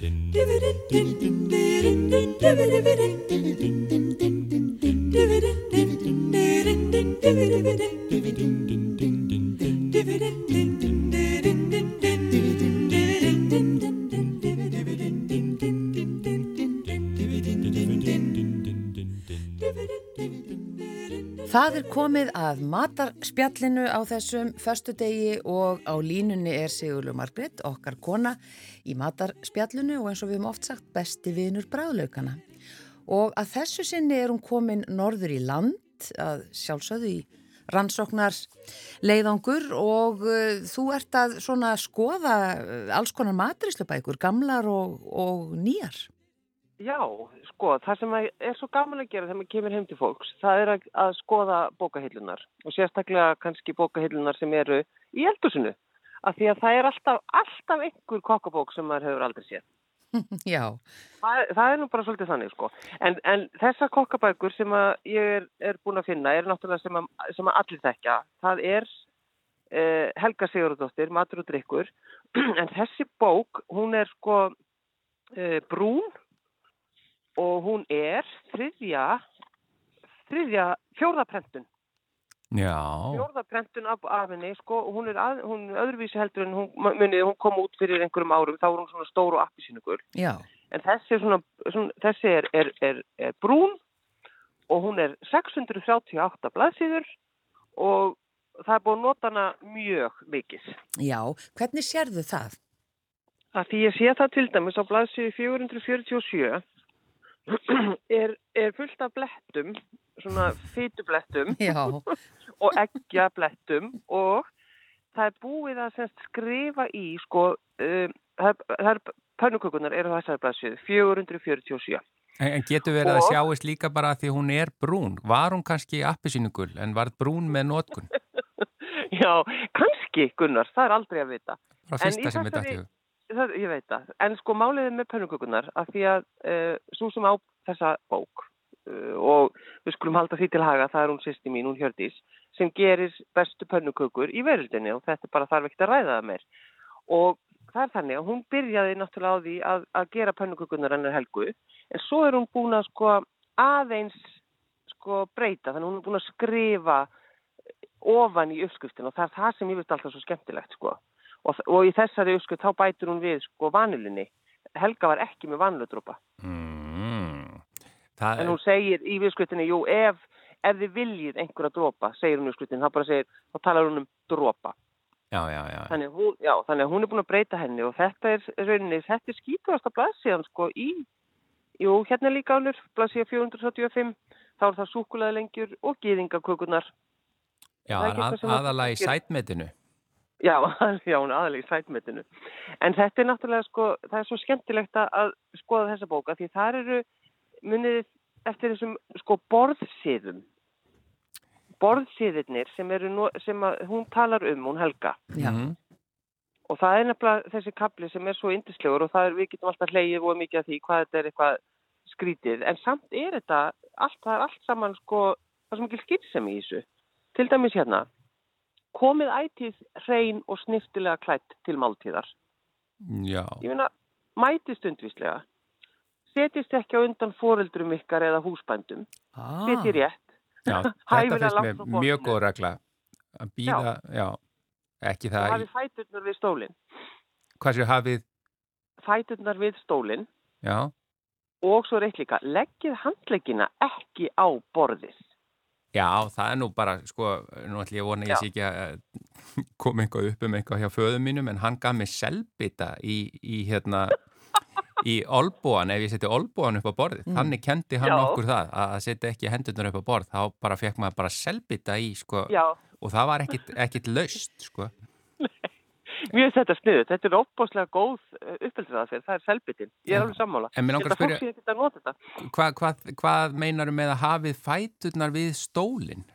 Din, din, din, din, din, din, din, din, din, din, din, din, din, din, komið að matarspjallinu á þessum förstu degi og á línunni er Sigurlu Margret, okkar kona í matarspjallinu og eins og við hefum oft sagt besti vinur bræðlaukana. Og að þessu sinni er hún komin norður í land, að sjálfsögðu í rannsóknar leiðangur og uh, þú ert að skoða uh, alls konar maturislubækur, gamlar og, og nýjar. Já, sko, það sem er svo gaman að gera þegar maður kemur heim til fólks, það er að, að skoða bókahillunar og sérstaklega kannski bókahillunar sem eru í eldusinu. Af því að það er alltaf, alltaf einhver kokkabók sem maður hefur aldrei séð. Já. Það, það er nú bara svolítið þannig, sko. En, en þessar kokkabækur sem ég er, er búin að finna er náttúrulega sem að, sem að allir þekka. Það er eh, Helga Sigurðardóttir, Matur og Drykkur, en þessi bók, hún er sko eh, brún og hún er þriðja, þriðja fjórðaprentun. Já. Fjórðaprentun af, af henni, sko, hún er, að, hún er öðruvísi heldur en hún, munið, hún kom út fyrir einhverjum árum, þá var hún svona stóru og appisínugur. Já. En þessi er, svona, svona, þessi er, er, er, er brún og hún er 638 blaðsíður og það er búin að nota hana mjög mikið. Já, hvernig sérðu það? Það því ég sé það til dæmis á blaðsíðu 447 er, er fullt af blettum, svona fytublettum og eggjablettum og það er búið að semst, skrifa í, sko, um, það, það er pönnukökunar eru þessari blaðsjöðu, 447. En, en getur verið og... að sjáist líka bara að því hún er brún? Var hún kannski appisínugul en var brún með nótkun? Já, kannski Gunnar, það er aldrei að vita. Frá fyrsta sem við dættum það, ég veit það, en sko máliðið með pönnukökunar að því að uh, svo sem á þessa bók uh, og við skulum halda því til haga, það er hún sýsti mín, hún Hjördís, sem gerir bestu pönnukökur í veröldinni og þetta bara þarf ekkert að ræða það meir. Og það er þannig að hún byrjaði náttúrulega á því að, að gera pönnukökunar hennar helgu en svo er hún búin að sko aðeins sko breyta, þannig að hún er búin að skrifa ofan í uppskriftin og það er það sem ég veist alltaf svo skemmtilegt sko og, og í þessari uppskrift þá bætur hún við sko vanilinni. Helga var ekki með vaniludrópa. Mm, en hún segir í uppskriftinni, jú, ef, ef þið viljið einhverja drópa, segir hún í uppskriftinni, þá bara segir, þá talar hún um drópa. Já, já, já. Þannig, hún, já, þannig að hún er búin að breyta henni og þetta er rauninni, þetta er skítast að blaðsíðan sko í, jú, hérna líka álur, blaðsíða 475, þá er það súkulega lengjur og gýðingakökunar. Já, að, aðalega í sætmetinu. Já, já, hún er aðalega í sætmetinu. En þetta er náttúrulega sko, það er svo skemmtilegt að skoða þessa bóka því það eru munið eftir þessum sko borðsíðum. Borðsíðirnir sem, eru, sem að, hún talar um, hún helga. Já. Og það er nefnilega þessi kapli sem er svo indislegur og það er, við getum alltaf hleyið og mikið af því hvað þetta er eitthvað skrítið. En samt er þetta, allt, það er allt saman sko, það er svo mikil skýrsem í þessu. Til dæmis hérna komið ætið hrein og sniftilega klætt til máltíðar. Já. Ég finna, mætið stundvíslega. Setist ekki á undan foreldrum ykkar eða húsbændum. Ah. Setið rétt. Já, þetta finnst mér mjög góð regla. Að býða, já. já, ekki það. Og hafið fæturnar við stólinn. Hvað séu hafið? Fæturnar við stólinn. Já. Og svo er eitt líka, leggið handleggina ekki á borðis. Já, það er nú bara, sko, nú ætlum ég að vona ég sé ekki að koma eitthvað upp um eitthvað hjá föðum mínum, en hann gaf mig selbita í, í hérna, í olbúan, ef ég seti olbúan upp á borðið. Mm. Þannig kendi hann Já. okkur það, að setja ekki hendurnar upp á borð, þá bara fekk maður bara selbita í, sko, Já. og það var ekkit, ekkit laust, sko. Mjög þetta sniður, þetta er óbáslega góð uh, uppfylgðaðferð, það er selbitinn, ég er alveg sammála. En mér langar að spyrja, hvað hva, hva meinar með að hafið fæturnar við stólinn?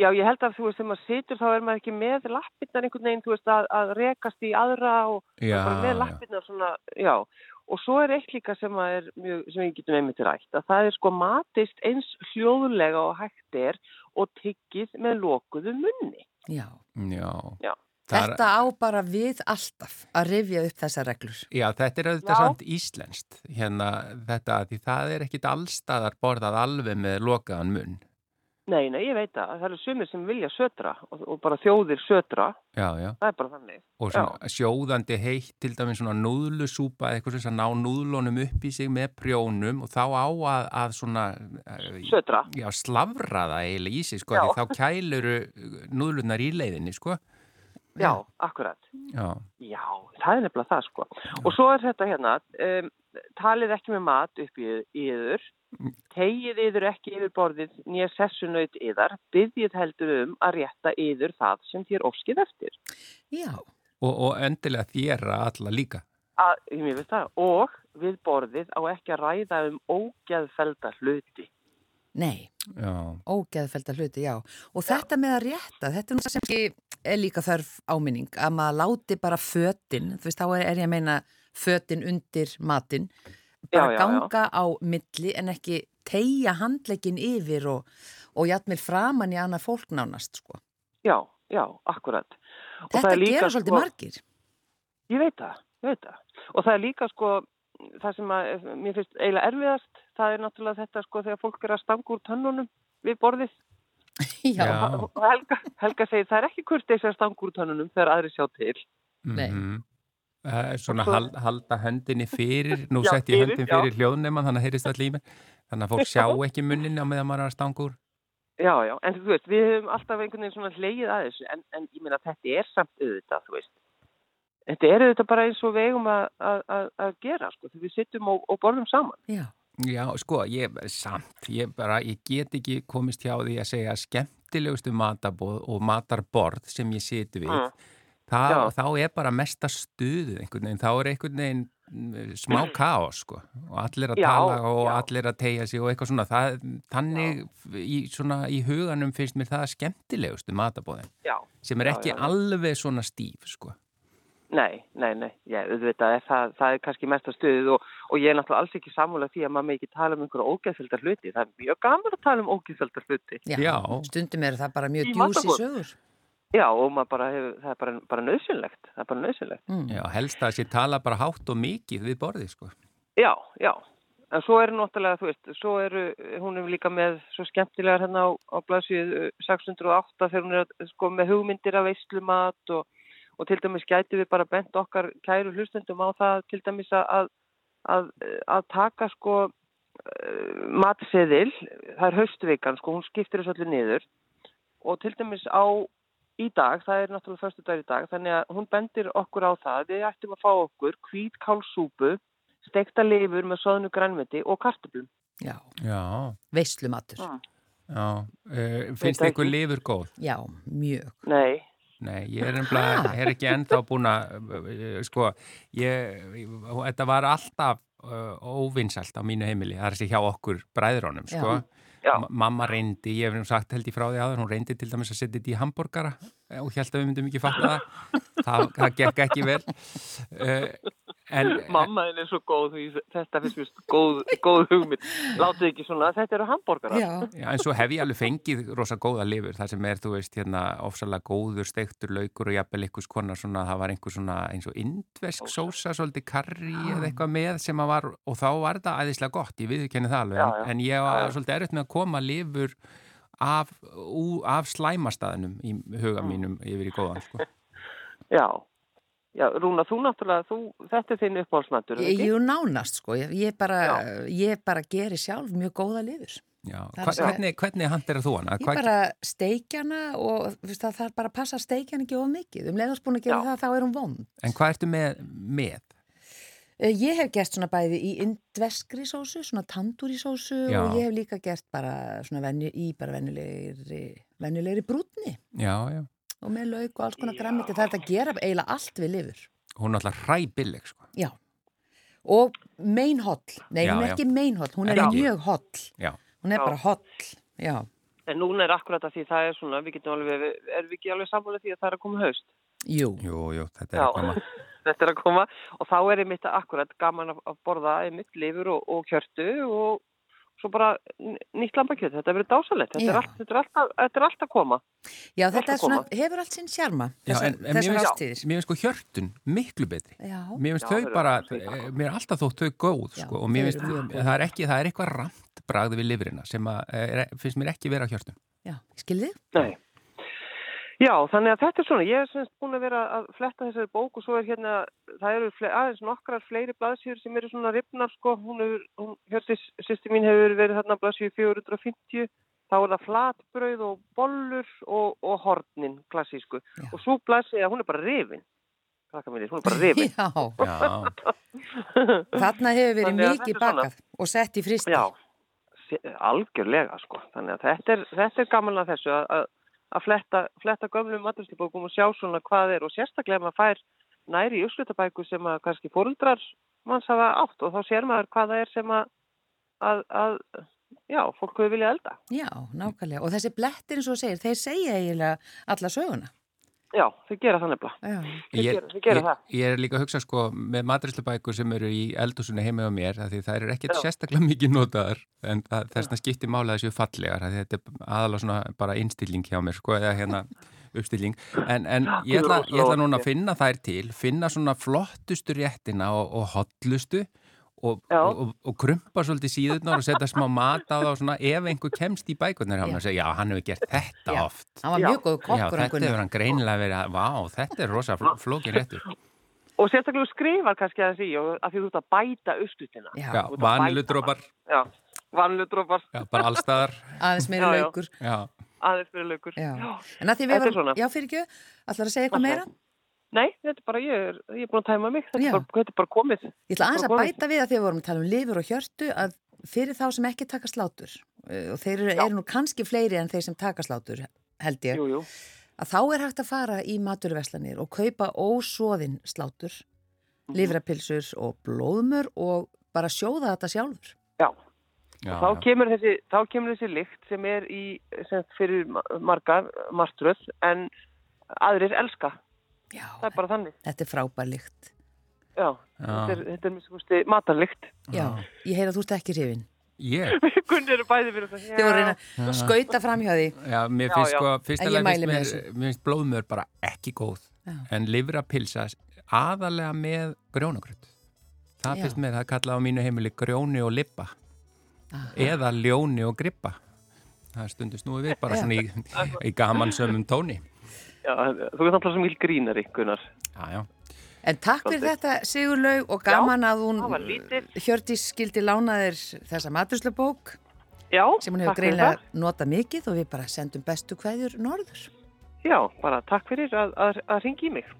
Já, ég held að þú veist, þegar maður situr þá er maður ekki með lappirnar einhvern veginn, þú veist, að, að rekast í aðra og já, með lappirnar svona, já. Og svo er eitt líka sem, er mjög, sem ég getum einmitt rætt, að það er sko matist eins hljóðulega og hægt er og tyggið með lokuðu munni. Já. Já. Já. Þetta á bara við alltaf að rifja upp þessa reglur. Já, þetta er auðvitað samt íslenskt, hérna þetta, því það er ekkit allstaðar borðað alveg með lokaðan munn. Nei, nei, ég veit það. Það eru sumir sem vilja södra og, og bara þjóðir södra. Já, já. Það er bara þannig. Og svona sjóðandi heitt, til dæmis svona núðlusúpa, eitthvað sem ná núðlunum upp í sig með prjónum og þá á að, að svona... Södra. Já, slavra það eiginlega í sig, sko, því þá kæluru núðlunar í leiðinni, sko. Já, akkurat. Já. Já, það er nefnilega það, sko. Já. Og svo er þetta hérna, um, talið ekki með mat upp í, yður, Tegið yður ekki yfir borðið nýja sessunaut yðar, byggjið heldur um að rétta yður það sem þér óskið eftir. Já. Og, og endilega þér að alla líka. Að, ég veist það, og við borðið á ekki að ræða um ógeðfelda hluti. Nei, já. ógeðfelda hluti, já. Og já. þetta með að rétta, þetta er nú sem er líka þörf áminning, að maður láti bara fötinn, þú veist, þá er, er ég að meina fötinn undir matinn, bara já, já, ganga já. á milli en ekki tegja handleikin yfir og, og jætmir framann í annað fólk nánast sko. Já, já, akkurat. Og Þetta gera svolítið sko, margir. Ég veit það, ég veit það. Og það er líka sko, það sem að, mér finnst eiginlega erfiðast, það er náttúrulega þetta sko þegar fólk er að stanga úr tönnunum við borðið. Já. Og, og Helga, Helga segir það er ekki kurtið sem stanga úr tönnunum þegar aðri sjá til. Nei. Mm -hmm. Uh, svona svo, hald, halda höndinni fyrir nú já, sett ég höndin fyrir hljóðnefn þannig að heyrist allir í mig þannig að fólk sjá ekki munninni á meðan maður er að stanga úr Já, já, en þú veist, við höfum alltaf einhvern veginn svona hleyið að þessu en, en ég meina þetta er samt auðvitað, þú veist þetta er auðvitað bara eins og vegum að, að, að gera, sko, þegar við sittum og, og borðum saman. Já, já sko, ég, samt, ég bara ég get ekki komist hjá því að segja skemmtilegustu matabóð og matarborð sem ég situ við mm. Þá, þá er bara mesta stuðu einhvern veginn, þá er einhvern veginn smá káos sko og allir að já, tala og já. allir að tegja sig og eitthvað svona, það, þannig í, svona, í huganum finnst mér það skemmtilegustu matabóðin já, sem er ekki alveg svona stíf sko. Nei, nei, nei, ég, auðvitað er það, það er kannski mesta stuðið og, og ég er náttúrulega alls ekki sammála því að maður með ekki tala um einhverja ógeðfjöldar hluti, það er mjög gaman að tala um ógeðfjöldar hluti. Já, stundum er það bara mjög djúsi sögur. Já, og bara hefur, það er bara, bara nöðsynlegt, það er bara nöðsynlegt. Mm. Já, helst að sé tala bara hátt og mikið við borðið, sko. Já, já, en svo eru náttúrulega, þú veist, svo eru, hún er líka með svo skemmtilegar hérna á, á blaðsvið 608 þegar hún með hugmyndir af veislumat og, til dæmis gæti við bara bent okkar kæru hlustendum á það til dæmis að, að, að taka sko uh, matseðil, það er haustvikan, sko, hún skiptir þessu öllu niður og til dæmis á í dag, það er náttúrulega förstu dag í dag, þannig að hún bendir okkur á það, við ættum að fá okkur hvít kálsúpu, stekta lifur með soðnu grænmeti og kartublum. Já, Já. veislumatur. Mm. Já, uh, finnst ykkur lifur góð? Já, mjög. Nei. Nei, ég er, ennbla, er ekki ennþá búin að, uh, sko, ég, þetta var alltaf uh, óvinnsalt á mínu heimili, það er þessi hjá okkur bræðrónum, sko. Já. Mamma reyndi, ég hef sagt held í frá því aður, hún reyndi til dæmis að setja þetta í hambúrgara og held að við myndum ekki fatta það, það, það gekk ekki vel. Uh, en, Mamma er svo góð, þetta finnst mér góð, góð hugmynd, látið ekki svona, þetta eru hambúrgara. Já. Já, en svo hef ég alveg fengið rosa góða lifur, það sem er, þú veist, hérna ofsalega góður, steiktur, laukur og jafnvel einhvers konar svona, það var einhver svona eins og indvesk sósa, svolítið karri eða eitthvað með sem að var, og þá var þetta æðislega gott, ég viðkenni það alveg, Já, já. en ég var svolítið erfitt með að koma lifur af, ú, af slæmastæðinum í huga mínum yfir í góðan, sko. Já, já, Rúna, þú náttúrulega, þú, þetta er þinn uppáhalsmatur, Ég, ekki? ég nánast sko, ég, ég, bara, ég bara geri sjálf mjög góða lifur. Já, Það Hva, hvernig, hvernig handir þú hana? Ég bara steikjana og þú veist, það þarf bara að passa að steikjana ekki of mikið. Um leiðast búin að gera Já. það, þá er hún vond. En hvað ertu með? með? Eh, Ég hef gert svona bæði í indveskri sósu, svona tandúri sósu Já. og ég hef líka gert bara svona venju, í bara venjulegri, venjulegri brúnni Já, já. Og með lauk og alls konar græmiti. Það er þetta að gera eiginlega allt við lifur. Hún er alltaf hræbilleg, sko. Já. Og meinholl. Nei, Já, hún er já. ekki meinholl, hún er Já. mjög holl. Já. Hún er Já. bara holl. Já. En núna er akkurat að því það er svona, við getum alveg, erum við ekki alveg sammála því að það er að koma haust? Jú. Jú, jú, þetta er að koma. Þetta er að koma og þá er einmitt akkurat gaman að að borða einmitt lifur og, og kjörtu og svo bara nýtt lambakjöt, þetta verður dásalett, þetta, all, þetta, er alltaf, þetta er alltaf að koma. Já, þetta svona, hefur allt sinn sjarma, þessar, ástíðir. Mér finnst sko hjörtun miklu betri. Já. Mér finnst þau bara, eh, mér er alltaf þótt þau góð, Já, sko, og mér finnst, það er ekki, það er eitthvað ramt bragði við lifrina sem að, er, finnst mér ekki vera hjörtun. Já, skilðið? Nei. Já, þannig að þetta er svona, ég er semst búin að vera að fletta þessari bók og svo er hérna, það eru fle aðeins nokkrar fleiri blaðsýður sem eru svona ripnar sko, hún hún, hérstís, sýsti mín hefur verið þarna blaðsýður 450, þá er það flatbröð og bollur og, og hornin klassísku Já. og svo blaðsýða, hún er bara rifin, krakka mér, hún er bara rifin. Já, Já. þarna hefur verið mikið bakað og sett í fristi. Já, algjörlega sko, þannig að þetta er, þetta er gaman að þessu að, að fletta, fletta gömlum maturstibókum og sjá svona hvað er og sérstaklega maður fær næri í uppslutabæku sem að kannski fórundrar manns hafa átt og þá sér maður hvað það er sem að, að, að já, fólk hefur viljað elda. Já, nákvæmlega og þessi blettir eins og segir, þeir segja eiginlega alla söguna. Já, þau gera það nefnilega. Þau gera, þau gera ég, það. Ég er líka að hugsa sko með maturislubækur sem eru í eldúsunni heima á mér því það er ekkert sérstaklega mikið notaðar en það, þess að skipti mála þessu fallegar þetta er aðalega svona bara innstilling hjá mér sko eða hérna uppstilling. En, en ég, ætla, ég ætla núna að finna þær til finna svona flottustu réttina og, og hotlustu og, og, og krumpa svolítið síðunar og setja smá mat á það og svona ef einhver kemst í bækunar hann segja já. hann hefur gert þetta já. oft. Hann var mjög góð kokkur já þetta hefur hann greinilega verið vá þetta er rosa fló, flókin réttur. Og sérstaklega skrifar kannski að því að því þú ert að bæta uppstutina já, já vaniludrópar já, vaniludrópar já, bara allstaðar. Aðeins meira laukur. Aðeins meira laukur. En að því við varum, já fyrir ekki allar að segja eitthvað meira Nei, þetta er bara, ég er, ég er búin að tæma mig, þetta er, bara, þetta er bara komið. Ég ætla aðeins að bæta við að því að við vorum að tala um lifur og hjörtu að fyrir þá sem ekki taka slátur uh, og þeir eru, eru nú kannski fleiri en þeir sem taka slátur, held ég, jú, jú. að þá er hægt að fara í maturveslanir og kaupa ósóðin slátur, mm. livrapilsur og blóðmur og bara sjóða þetta sjálfur. Já, já og þá kemur þessi, þá kemur þessi lykt sem er í, sem fyrir marga, marströð, en aðrir elska. Já, það er bara þannig. Þetta er frábærlikt. Já, Já. þetta er, þetta er mjög skusti matarlikt. Já, ég heyr að þú ert ekki hrifin. Ég? Yeah. Gunni eru bæði fyrir það. Þið voru reyna að skauta fram hjá því. Já, mér finnst sko, fyrstulega finnst mér, mér finnst blóðmör bara ekki góð. Já. En livrapilsa aðalega með grjónagröð. Það finnst mér, það kallaði á mínu heimili grjóni og lippa. Aha. Eða ljóni og grippa. Það stundist nú við bara svona í, í gamansömmum tóni. Já, þú veist alltaf sem vil grínari, Gunnar. Já, já. En takk fyrir þetta Sigurlaug og gaman já, að hún Hjördís skildi lánaðir þessa maturslubók sem hún hefur greinlega notað mikið og við bara sendum bestu hverjur norður. Já, bara takk fyrir að, að, að ringi í mig.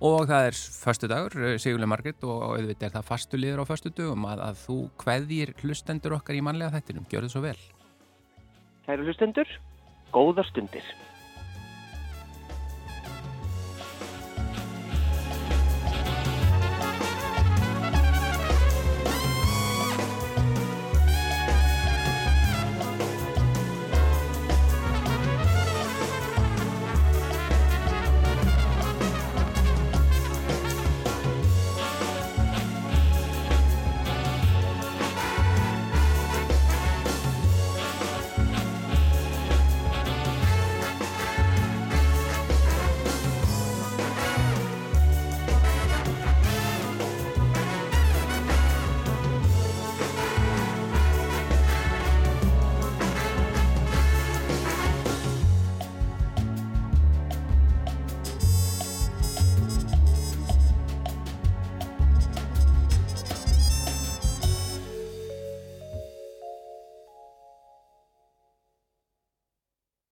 Og það er förstu dagur, Sigurlaug Margrit og auðvitað er það fastu liður á förstu dugum að, að þú hverjir hlustendur okkar í manlega þettinum. Gjör þið svo vel. Kæru hlustendur, góðar stundir.